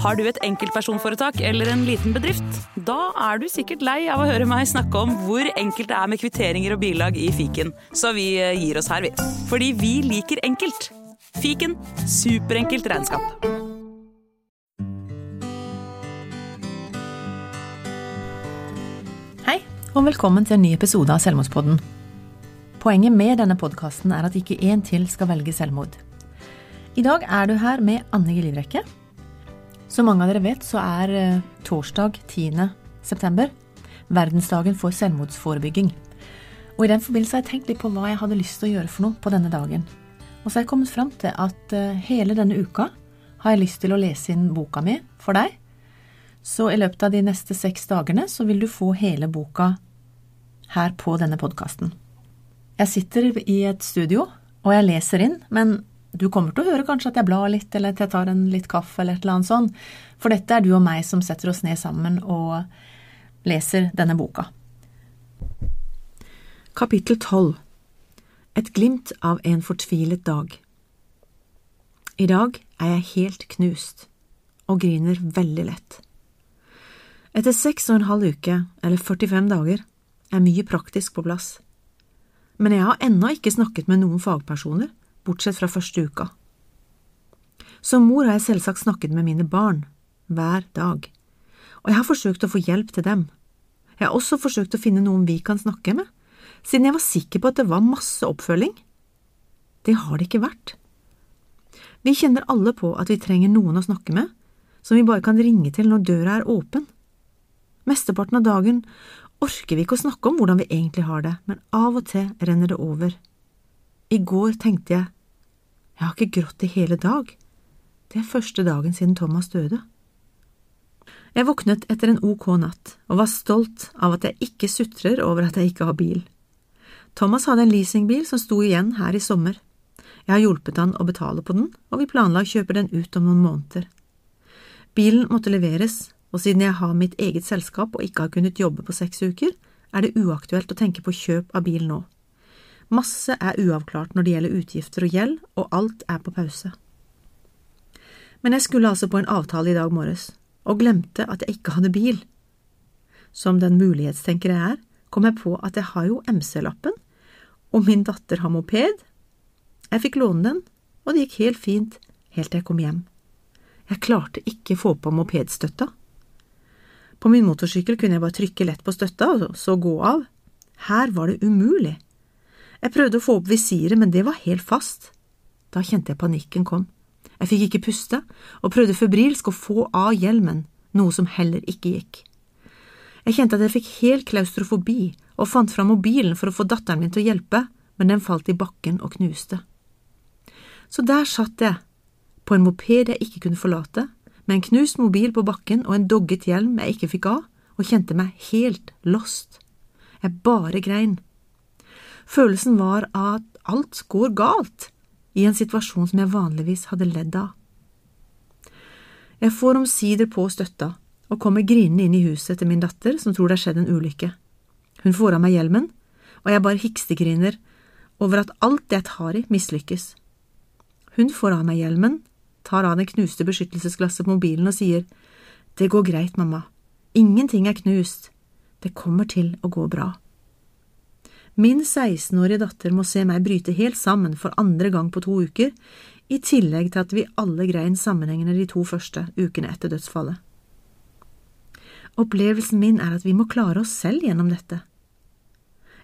Har du et enkeltpersonforetak eller en liten bedrift? Da er du sikkert lei av å høre meg snakke om hvor enkelt det er med kvitteringer og bilag i fiken, så vi eh, gir oss her, vi. Fordi vi liker enkelt. Fiken superenkelt regnskap. Hei, og velkommen til en ny episode av Selvmordspodden. Poenget med denne podkasten er at ikke én til skal velge selvmord. I dag er du her med Anne Livrekke. Som mange av dere vet, så er eh, torsdag 10. september verdensdagen for selvmordsforebygging. Og i den forbindelse har jeg tenkt litt på hva jeg hadde lyst til å gjøre for noe på denne dagen. Og så har jeg kommet fram til at eh, hele denne uka har jeg lyst til å lese inn boka mi for deg. Så i løpet av de neste seks dagene så vil du få hele boka her på denne podkasten. Jeg sitter i et studio, og jeg leser inn, men du kommer til å høre kanskje at jeg blar litt, eller at jeg tar en litt kaffe, eller et eller annet sånt, for dette er du og meg som setter oss ned sammen og leser denne boka. Kapittel 12 Et glimt av en fortvilet dag I dag er jeg helt knust, og griner veldig lett. Etter seks og en halv uke, eller 45 dager, er mye praktisk på plass. Men jeg har ennå ikke snakket med noen fagpersoner, bortsett fra første uka. Som mor har jeg selvsagt snakket med mine barn, hver dag, og jeg har forsøkt å få hjelp til dem. Jeg har også forsøkt å finne noen vi kan snakke med, siden jeg var sikker på at det var masse oppfølging. Det har det ikke vært. Vi kjenner alle på at vi trenger noen å snakke med, som vi bare kan ringe til når døra er åpen. Mesteparten av dagen orker vi ikke å snakke om hvordan vi egentlig har det, men av og til renner det over. I går tenkte jeg, jeg har ikke grått i hele dag, det er første dagen siden Thomas døde. Jeg våknet etter en ok natt og var stolt av at jeg ikke sutrer over at jeg ikke har bil. Thomas hadde en leasingbil som sto igjen her i sommer. Jeg har hjulpet han å betale på den, og vi planla å kjøpe den ut om noen måneder. Bilen måtte leveres, og siden jeg har mitt eget selskap og ikke har kunnet jobbe på seks uker, er det uaktuelt å tenke på kjøp av bil nå. Masse er uavklart når det gjelder utgifter og gjeld, og alt er på pause. Men jeg skulle altså på en avtale i dag morges, og glemte at jeg ikke hadde bil. Som den mulighetstenker jeg er, kom jeg på at jeg har jo MC-lappen, og min datter har moped. Jeg fikk låne den, og det gikk helt fint helt til jeg kom hjem. Jeg klarte ikke få på mopedstøtta. På min motorsykkel kunne jeg bare trykke lett på støtta og så gå av. Her var det umulig. Jeg prøvde å få opp visiret, men det var helt fast. Da kjente jeg panikken kom. Jeg fikk ikke puste, og prøvde febrilsk å få av hjelmen, noe som heller ikke gikk. Jeg kjente at jeg fikk helt klaustrofobi, og fant fram mobilen for å få datteren min til å hjelpe, men den falt i bakken og knuste. Så der satt jeg, på en moped jeg ikke kunne forlate, med en knust mobil på bakken og en dogget hjelm jeg ikke fikk av, og kjente meg helt lost. Jeg bare grein. Følelsen var at alt går galt i en situasjon som jeg vanligvis hadde ledd av. Jeg får omsider på støtta og kommer grinende inn i huset til min datter, som tror det har skjedd en ulykke. Hun får av meg hjelmen, og jeg bare hikstegriner over at alt jeg tar i, mislykkes. Hun får av meg hjelmen, tar av det knuste beskyttelsesglasset på mobilen og sier Det går greit, mamma. Ingenting er knust. Det kommer til å gå bra. Min 16-årige datter må se meg bryte helt sammen for andre gang på to uker, i tillegg til at vi alle grein sammenhengende de to første ukene etter dødsfallet. Opplevelsen min er at vi må klare oss selv gjennom dette.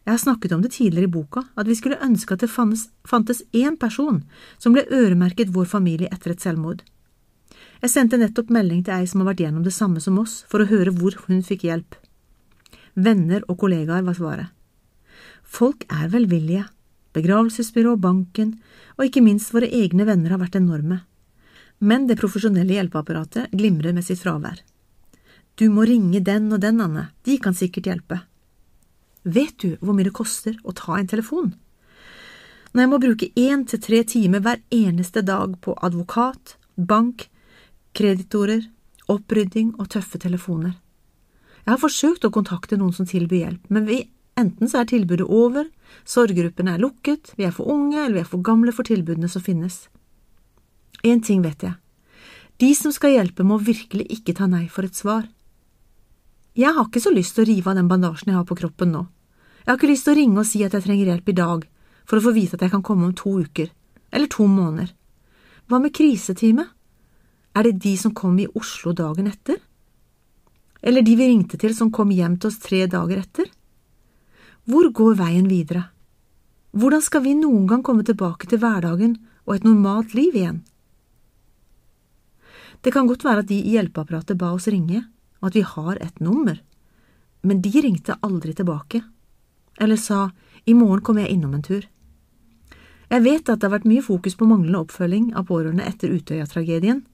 Jeg har snakket om det tidligere i boka, at vi skulle ønske at det fantes, fantes én person som ble øremerket vår familie etter et selvmord. Jeg sendte nettopp melding til ei som har vært gjennom det samme som oss, for å høre hvor hun fikk hjelp. Venner og kollegaer var svaret. Folk er velvillige. Begravelsesbyrå, banken og ikke minst våre egne venner har vært enorme. Men det profesjonelle hjelpeapparatet glimrer med sitt fravær. Du må ringe den og den, Anne, de kan sikkert hjelpe. Vet du hvor mye det koster å ta en telefon? Når jeg må bruke én til tre timer hver eneste dag på advokat, bank, kreditorer, opprydding og tøffe telefoner. Jeg har forsøkt å kontakte noen som tilbyr hjelp, men vi, enten så er tilbudet over, sorggruppene er lukket, vi er for unge eller vi er for gamle for tilbudene som finnes. Én ting vet jeg, De som skal hjelpe, må virkelig ikke ta nei for et svar. Jeg har ikke så lyst til å rive av den bandasjen jeg har på kroppen nå. Jeg har ikke lyst til å ringe og si at jeg trenger hjelp i dag, for å få vite at jeg kan komme om to uker, eller to måneder. Hva med kriseteamet? Er det de som kom i Oslo dagen etter? Eller de vi ringte til som kom hjem til oss tre dager etter? Hvor går veien videre? Hvordan skal vi noen gang komme tilbake til hverdagen og et normalt liv igjen? Det kan godt være at de i hjelpeapparatet ba oss ringe, og at vi har et nummer, men de ringte aldri tilbake, eller sa i morgen kommer jeg innom en tur. Jeg vet at det har vært mye fokus på manglende oppfølging av pårørende etter Utøya-tragedien.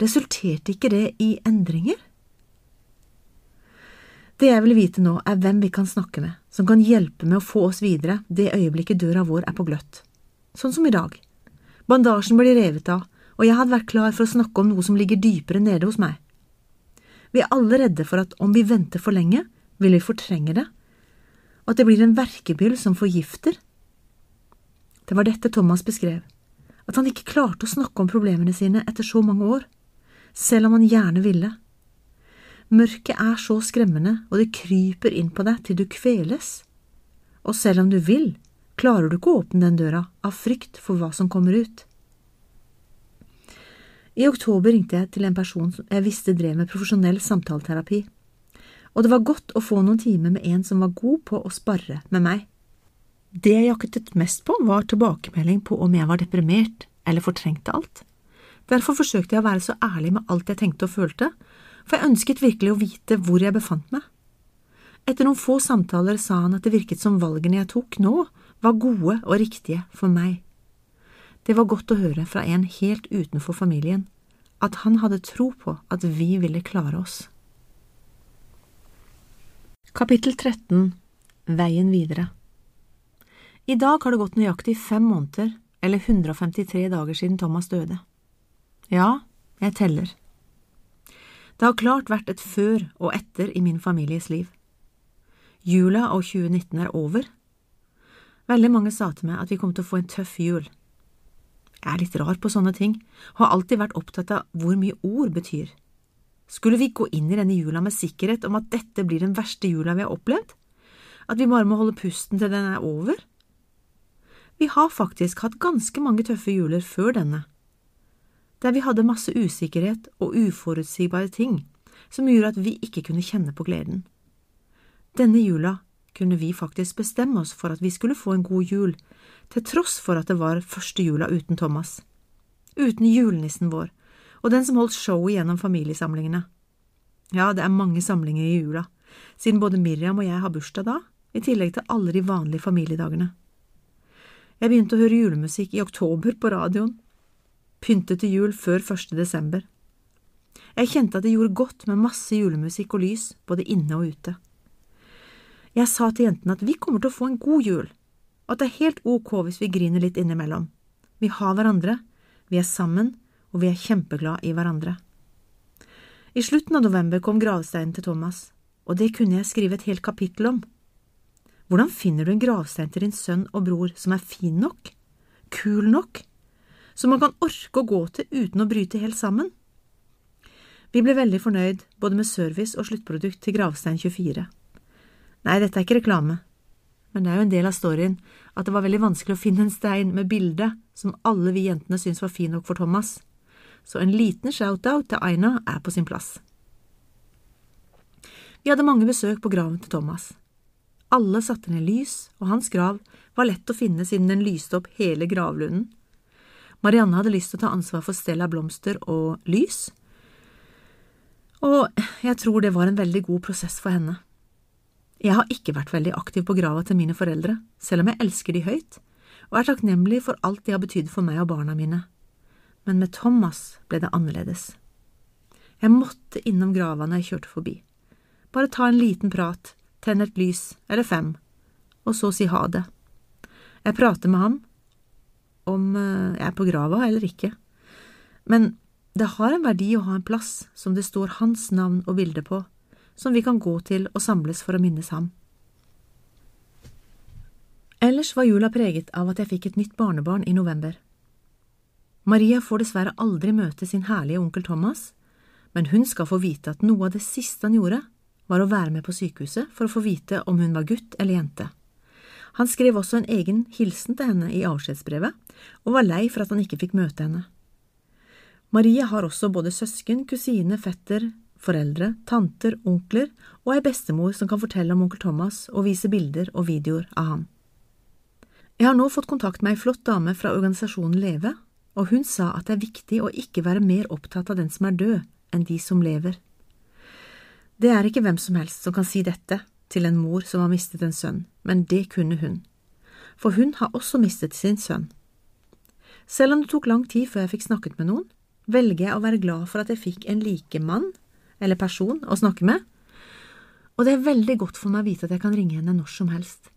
Resulterte ikke det i endringer? Det jeg vil vite nå, er hvem vi kan snakke med, som kan hjelpe med å få oss videre det øyeblikket døra vår er på gløtt. Sånn som i dag. Bandasjen blir revet av, og jeg hadde vært klar for å snakke om noe som ligger dypere nede hos meg. Vi er alle redde for at om vi venter for lenge, vil vi fortrenge det, og at det blir en verkebyll som forgifter. Det var dette Thomas beskrev, at han ikke klarte å snakke om problemene sine etter så mange år, selv om han gjerne ville. Mørket er så skremmende, og det kryper inn på deg til du kveles. Og selv om du vil, klarer du ikke å åpne den døra av frykt for hva som kommer ut. I oktober ringte jeg til en person som jeg visste drev med profesjonell samtaleterapi, og det var godt å få noen timer med en som var god på å sparre med meg. Det jeg jaktet mest på, var tilbakemelding på om jeg var deprimert eller fortrengte alt. Derfor forsøkte jeg å være så ærlig med alt jeg tenkte og følte, for jeg ønsket virkelig å vite hvor jeg befant meg. Etter noen få samtaler sa han at det virket som valgene jeg tok nå, var gode og riktige for meg. Det var godt å høre fra en helt utenfor familien at han hadde tro på at vi ville klare oss. Kapittel 13 Veien videre I dag har det gått nøyaktig fem måneder, eller 153 dager siden Thomas døde. Ja, jeg teller. Det har klart vært et før og etter i min families liv. Jula og 2019 er over. Veldig mange sa til meg at vi kom til å få en tøff jul. Jeg er litt rar på sånne ting, og har alltid vært opptatt av hvor mye ord betyr. Skulle vi gå inn i denne jula med sikkerhet om at dette blir den verste jula vi har opplevd? At vi bare må holde pusten til den er over? Vi har faktisk hatt ganske mange tøffe juler før denne, der vi hadde masse usikkerhet og uforutsigbare ting som gjorde at vi ikke kunne kjenne på gleden. Denne jula kunne vi faktisk bestemme oss for at vi skulle få en god jul, til tross for at det var første jula uten Thomas. Uten julenissen vår, og den som holdt showet gjennom familiesamlingene. Ja, det er mange samlinger i jula, siden både Miriam og jeg har bursdag da, i tillegg til alle de vanlige familiedagene. Jeg begynte å høre julemusikk i oktober på radioen, pyntet til jul før første desember. Jeg kjente at det gjorde godt med masse julemusikk og lys, både inne og ute. Jeg sa til jentene at vi kommer til å få en god jul, og at det er helt ok hvis vi griner litt innimellom. Vi har hverandre, vi er sammen, og vi er kjempeglad i hverandre. I slutten av november kom gravsteinen til Thomas, og det kunne jeg skrive et helt kapittel om. Hvordan finner du en gravstein til din sønn og bror som er fin nok, kul nok, som man kan orke å gå til uten å bryte helt sammen? Vi ble veldig fornøyd både med service og sluttprodukt til Gravstein 24. Nei, dette er ikke reklame, men det er jo en del av storyen at det var veldig vanskelig å finne en stein med bilde som alle vi jentene syntes var fin nok for Thomas, så en liten shout-out til Aina er på sin plass. Vi hadde mange besøk på graven til Thomas. Alle satte ned lys, og hans grav var lett å finne siden den lyste opp hele gravlunden. Marianne hadde lyst til å ta ansvar for stell av blomster og lys, og jeg tror det var en veldig god prosess for henne. Jeg har ikke vært veldig aktiv på grava til mine foreldre, selv om jeg elsker de høyt, og er takknemlig for alt de har betydd for meg og barna mine. Men med Thomas ble det annerledes. Jeg måtte innom grava når jeg kjørte forbi. Bare ta en liten prat, tenne et lys, eller fem, og så si ha det. Jeg prater med ham, om eh, jeg er på grava eller ikke, men det har en verdi å ha en plass som det står hans navn og bilde på, som vi kan gå til og samles for å minnes ham. Ellers var jula preget av at jeg fikk et nytt barnebarn i november. Maria får dessverre aldri møte sin herlige onkel Thomas, men hun skal få vite at noe av det siste han gjorde, var å være med på sykehuset for å få vite om hun var gutt eller jente. Han skrev også en egen hilsen til henne i avskjedsbrevet, og var lei for at han ikke fikk møte henne. Marie har også både søsken, kusine, fetter, foreldre, tanter, onkler og ei bestemor som kan fortelle om onkel Thomas og vise bilder og videoer av ham. Jeg har nå fått kontakt med ei flott dame fra organisasjonen Leve, og hun sa at det er viktig å ikke være mer opptatt av den som er død, enn de som lever. Det er ikke hvem som helst som kan si dette til en mor som har mistet en sønn, men det kunne hun, for hun har også mistet sin sønn. Selv om det tok lang tid før jeg fikk snakket med noen, velger jeg å være glad for at jeg fikk en likemann eller person å snakke med, og det er veldig godt for meg å vite at jeg kan ringe henne når som helst.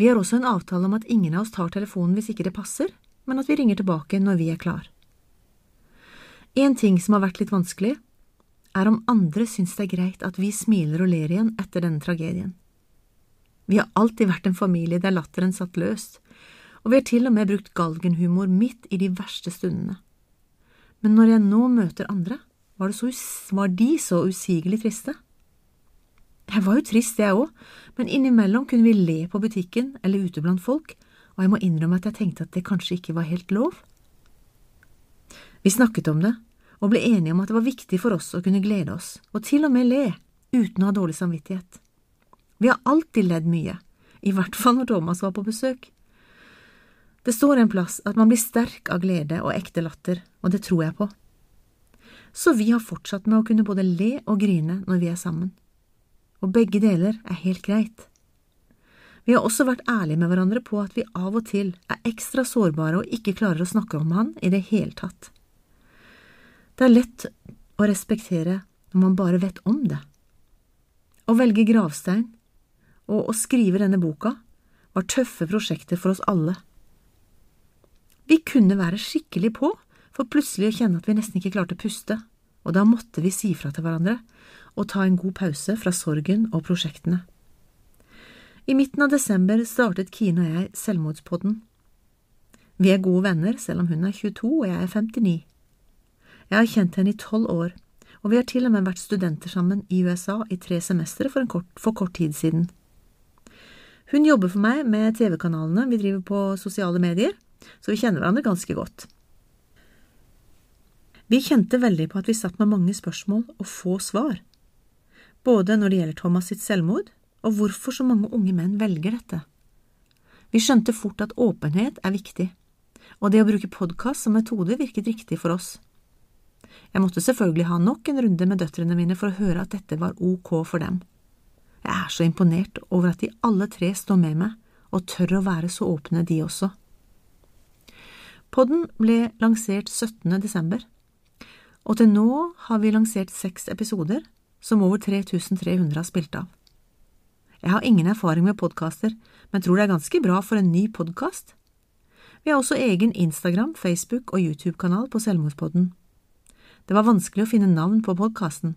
Vi har også en avtale om at ingen av oss tar telefonen hvis ikke det passer, men at vi ringer tilbake når vi er klar. En ting som har vært litt vanskelig, er om andre syns det er greit at vi smiler og ler igjen etter denne tragedien. Vi har alltid vært en familie der latteren satt løst, og vi har til og med brukt galgenhumor midt i de verste stundene. Men når jeg nå møter andre, var, så, var de så usigelig triste. Jeg var jo trist, jeg òg, men innimellom kunne vi le på butikken eller ute blant folk, og jeg må innrømme at jeg tenkte at det kanskje ikke var helt lov. Vi snakket om det, og ble enige om at det var viktig for oss å kunne glede oss, og til og med le, uten å ha dårlig samvittighet. Vi har alltid ledd mye, i hvert fall når Thomas var på besøk. Det står en plass at man blir sterk av glede og ekte latter, og det tror jeg på. Så vi har fortsatt med å kunne både le og grine når vi er sammen. Og begge deler er helt greit. Vi har også vært ærlige med hverandre på at vi av og til er ekstra sårbare og ikke klarer å snakke om han i det hele tatt. Det er lett å respektere når man bare vet om det. Å velge gravstein og å skrive denne boka var tøffe prosjekter for oss alle. Vi kunne være skikkelig på, for plutselig å kjenne at vi nesten ikke klarte å puste, og da måtte vi si fra til hverandre og ta en god pause fra sorgen og prosjektene. I midten av desember startet Kine og jeg Selvmordspodden. Vi er gode venner, selv om hun er 22 og jeg er 59. Jeg har kjent henne i tolv år, og vi har til og med vært studenter sammen i USA i tre semestre for, kort, for kort tid siden. Hun jobber for meg med TV-kanalene vi driver på sosiale medier, så vi kjenner hverandre ganske godt. Vi kjente veldig på at vi satt med mange spørsmål og få svar, både når det gjelder Thomas sitt selvmord, og hvorfor så mange unge menn velger dette. Vi skjønte fort at åpenhet er viktig, og det å bruke podkast som metode virket riktig for oss. Jeg måtte selvfølgelig ha nok en runde med døtrene mine for å høre at dette var ok for dem. Jeg er så imponert over at de alle tre står med meg og tør å være så åpne, de også. Podden ble lansert 17. desember, og til nå har vi lansert seks episoder som over 3300 har spilt av. Jeg har ingen erfaring med podkaster, men tror det er ganske bra for en ny podkast. Vi har også egen Instagram, Facebook og YouTube-kanal på Selvmordspodden. Det var vanskelig å finne navn på podkasten,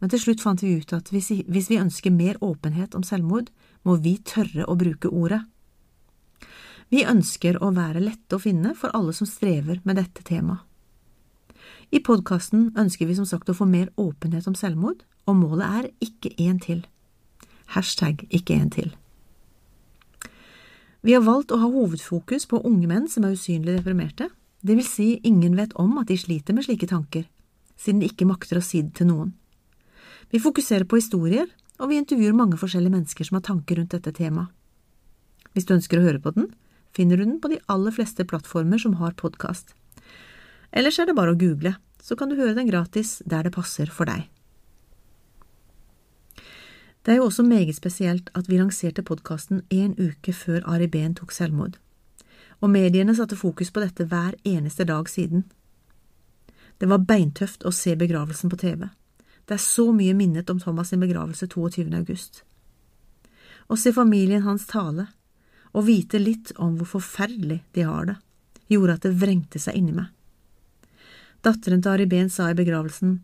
men til slutt fant vi ut at hvis vi ønsker mer åpenhet om selvmord, må vi tørre å bruke ordet. Vi ønsker å være lette å finne for alle som strever med dette temaet. I podkasten ønsker vi som sagt å få mer åpenhet om selvmord, og målet er ikke én til hashtag ikke en til. Vi har valgt å ha hovedfokus på unge menn som er usynlig deprimerte, det vil si ingen vet om at de sliter med slike tanker, siden de ikke makter å si det til noen. Vi fokuserer på historier, og vi intervjuer mange forskjellige mennesker som har tanker rundt dette temaet. Hvis du ønsker å høre på den, finner du den på de aller fleste plattformer som har podkast. Ellers er det bare å google, så kan du høre den gratis der det passer for deg. Det er jo også meget spesielt at vi lanserte podkasten en uke før Ari Behn tok selvmord, og mediene satte fokus på dette hver eneste dag siden. Det var beintøft å se begravelsen på TV. Det er så mye minnet om Thomas' sin begravelse 22. august. Å se familien hans tale, og vite litt om hvor forferdelig de har det, gjorde at det vrengte seg inni meg. Datteren til Ari Behn sa i begravelsen,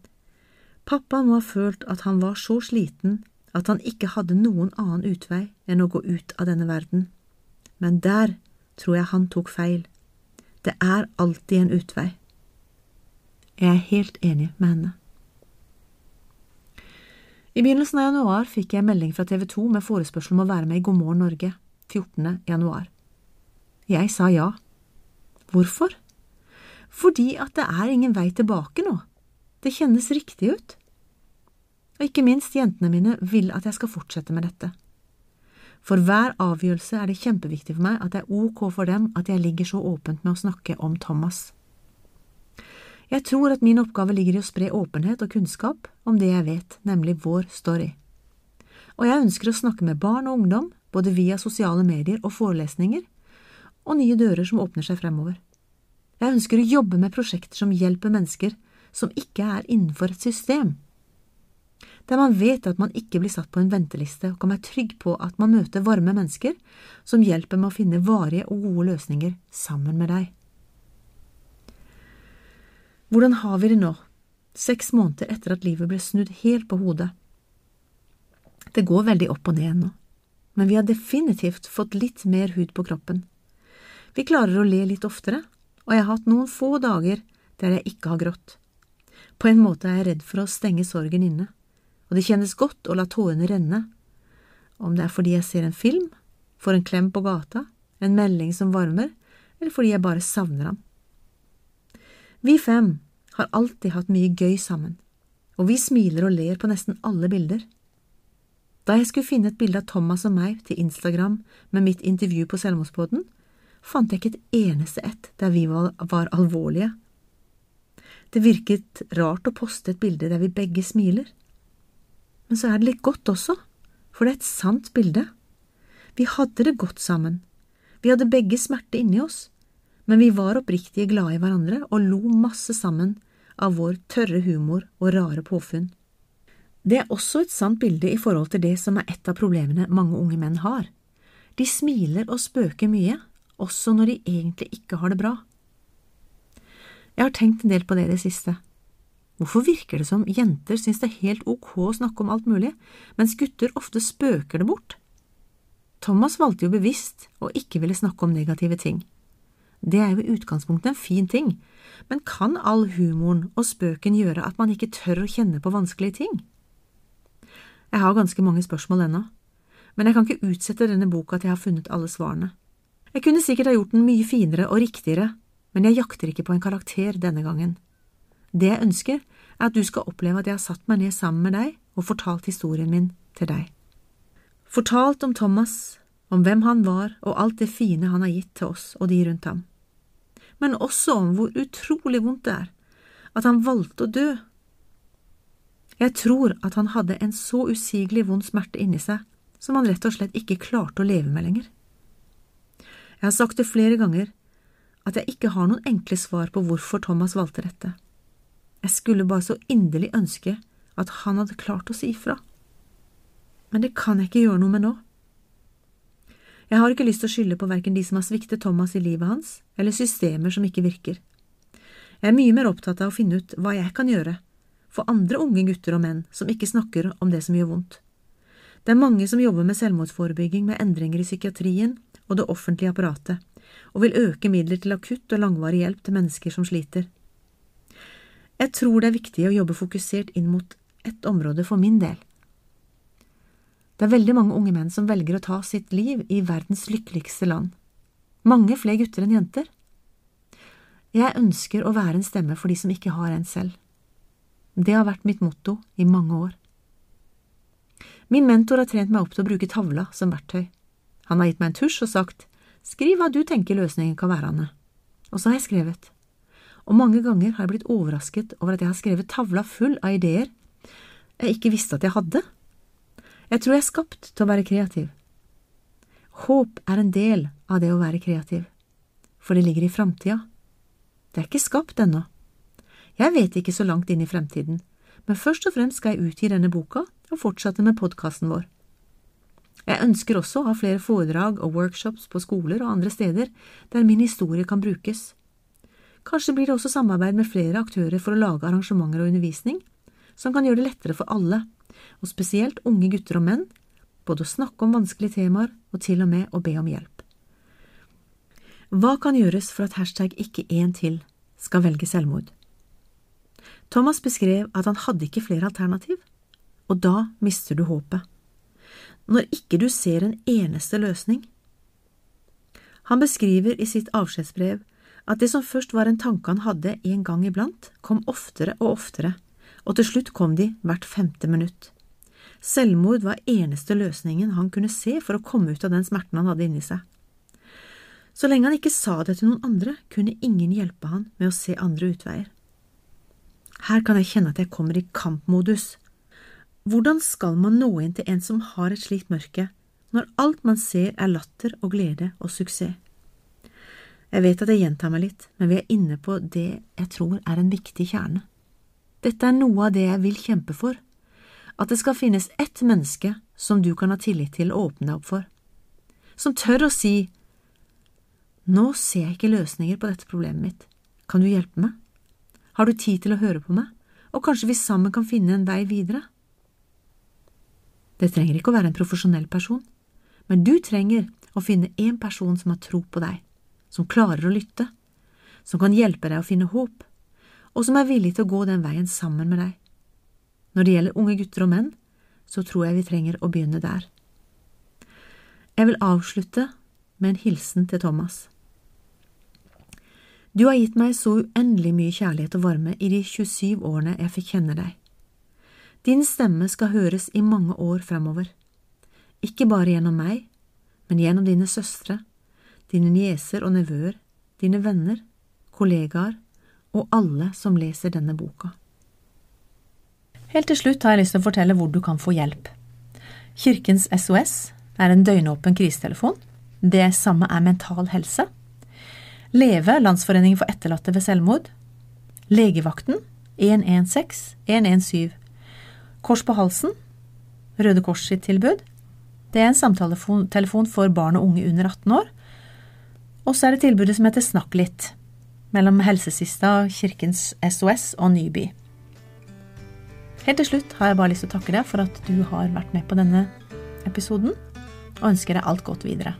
Pappa må ha følt at han var så sliten at han ikke hadde noen annen utvei enn å gå ut av denne verden. Men der tror jeg han tok feil. Det er alltid en utvei. Jeg er helt enig med henne. I begynnelsen av januar fikk jeg melding fra TV 2 med forespørsel om å være med i God morgen Norge 14. januar. Jeg sa ja. Hvorfor? Fordi at det er ingen vei tilbake nå. Det kjennes riktig ut. Og ikke minst jentene mine vil at jeg skal fortsette med dette. For hver avgjørelse er det kjempeviktig for meg at det er ok for dem at jeg ligger så åpent med å snakke om Thomas. Jeg tror at min oppgave ligger i å spre åpenhet og kunnskap om det jeg vet, nemlig vår story. Og jeg ønsker å snakke med barn og ungdom, både via sosiale medier og forelesninger, og nye dører som åpner seg fremover. Jeg ønsker å jobbe med prosjekter som hjelper mennesker som ikke er innenfor et system der man vet at man ikke blir satt på en venteliste og kan være trygg på at man møter varme mennesker som hjelper med å finne varige og gode løsninger sammen med deg. Hvordan har vi det nå, seks måneder etter at livet ble snudd helt på hodet? Det går veldig opp og ned nå, men vi har definitivt fått litt mer hud på kroppen. Vi klarer å le litt oftere, og jeg har hatt noen få dager der jeg ikke har grått. På en måte er jeg redd for å stenge sorgen inne og det kjennes godt å la tårene renne, om det er fordi jeg ser en film, får en klem på gata, en melding som varmer, eller fordi jeg bare savner ham. Vi fem har alltid hatt mye gøy sammen, og vi smiler og ler på nesten alle bilder. Da jeg skulle finne et bilde av Thomas og meg til Instagram med mitt intervju på Selvmordsbåten, fant jeg ikke et eneste ett der vi var, var alvorlige. Det virket rart å poste et bilde der vi begge smiler. Men så er det litt godt også, for det er et sant bilde. Vi hadde det godt sammen. Vi hadde begge smerte inni oss, men vi var oppriktige glade i hverandre og lo masse sammen av vår tørre humor og rare påfunn. Det er også et sant bilde i forhold til det som er et av problemene mange unge menn har. De smiler og spøker mye, også når de egentlig ikke har det bra. Jeg har tenkt en del på det i det siste. Hvorfor virker det som jenter synes det er helt ok å snakke om alt mulig, mens gutter ofte spøker det bort? Thomas valgte jo bevisst å ikke ville snakke om negative ting. Det er jo i utgangspunktet en fin ting, men kan all humoren og spøken gjøre at man ikke tør å kjenne på vanskelige ting? Jeg har ganske mange spørsmål ennå, men jeg kan ikke utsette denne boka til jeg har funnet alle svarene. Jeg kunne sikkert ha gjort den mye finere og riktigere, men jeg jakter ikke på en karakter denne gangen. Det jeg ønsker, er at du skal oppleve at jeg har satt meg ned sammen med deg og fortalt historien min til deg. Fortalt om Thomas, om hvem han var og alt det fine han har gitt til oss og de rundt ham, men også om hvor utrolig vondt det er at han valgte å dø. Jeg tror at han hadde en så usigelig vond smerte inni seg som han rett og slett ikke klarte å leve med lenger. Jeg har sagt det flere ganger at jeg ikke har noen enkle svar på hvorfor Thomas valgte dette. Jeg skulle bare så inderlig ønske at han hadde klart å si ifra. Men det kan jeg ikke gjøre noe med nå. Jeg har ikke lyst til å skylde på verken de som har sviktet Thomas i livet hans, eller systemer som ikke virker. Jeg er mye mer opptatt av å finne ut hva jeg kan gjøre for andre unge gutter og menn som ikke snakker om det som gjør vondt. Det er mange som jobber med selvmordsforebygging med endringer i psykiatrien og det offentlige apparatet, og vil øke midler til akutt og langvarig hjelp til mennesker som sliter. Jeg tror det er viktig å jobbe fokusert inn mot ett område for min del. Det er veldig mange unge menn som velger å ta sitt liv i verdens lykkeligste land. Mange flere gutter enn jenter. Jeg ønsker å være en stemme for de som ikke har en selv. Det har vært mitt motto i mange år. Min mentor har trent meg opp til å bruke tavla som verktøy. Han har gitt meg en tusj og sagt skriv hva du tenker løsningen kan være, Anne. Og så har jeg skrevet og mange ganger har jeg blitt overrasket over at jeg har skrevet tavla full av ideer jeg ikke visste at jeg hadde. Jeg tror jeg er skapt til å være kreativ. Håp er en del av det å være kreativ, for det ligger i framtida. Det er ikke skapt ennå. Jeg vet ikke så langt inn i fremtiden, men først og fremst skal jeg utgi denne boka og fortsette med podkasten vår. Jeg ønsker også å ha flere foredrag og workshops på skoler og andre steder der min historie kan brukes. Kanskje blir det også samarbeid med flere aktører for å lage arrangementer og undervisning, som kan gjøre det lettere for alle, og spesielt unge gutter og menn, både å snakke om vanskelige temaer og til og med å be om hjelp. Hva kan gjøres for at hashtag ikke én til skal velge selvmord? Thomas beskrev at han hadde ikke flere alternativ, og da mister du håpet. Når ikke du ser en eneste løsning. Han beskriver i sitt avskjedsbrev at det som først var en tanke han hadde en gang iblant, kom oftere og oftere, og til slutt kom de hvert femte minutt. Selvmord var eneste løsningen han kunne se for å komme ut av den smerten han hadde inni seg. Så lenge han ikke sa det til noen andre, kunne ingen hjelpe han med å se andre utveier. Her kan jeg kjenne at jeg kommer i kampmodus. Hvordan skal man nå inn til en som har et slikt mørke, når alt man ser er latter og glede og suksess? Jeg vet at jeg gjentar meg litt, men vi er inne på det jeg tror er en viktig kjerne. Dette er noe av det jeg vil kjempe for, at det skal finnes ett menneske som du kan ha tillit til å åpne deg opp for, som tør å si Nå ser jeg ikke løsninger på dette problemet mitt, kan du hjelpe meg? Har du tid til å høre på meg, og kanskje vi sammen kan finne en vei videre? Det trenger ikke å være en profesjonell person, men du trenger å finne en person som har tro på deg, som klarer å lytte, som kan hjelpe deg å finne håp, og som er villig til å gå den veien sammen med deg. Når det gjelder unge gutter og menn, så tror jeg vi trenger å begynne der. Jeg vil avslutte med en hilsen til Thomas. Du har gitt meg så uendelig mye kjærlighet og varme i de 27 årene jeg fikk kjenne deg. Din stemme skal høres i mange år fremover, ikke bare gjennom meg, men gjennom dine søstre, dine nieser og nevøer, dine venner, kollegaer og alle som leser denne boka. Helt til slutt har jeg lyst til å fortelle hvor du kan få hjelp. Kirkens SOS er en døgnåpen krisetelefon. Det samme er Mental Helse. Leve, Landsforeningen for etterlatte ved selvmord. Legevakten 116 117. Kors på halsen, Røde Kors sitt tilbud. Det er en samtaletelefon for barn og unge under 18 år. Og så er det tilbudet som heter Snakk litt, mellom Helsesista, Kirkens SOS og Nyby. Helt til slutt har jeg bare lyst til å takke deg for at du har vært med på denne episoden, og ønsker deg alt godt videre.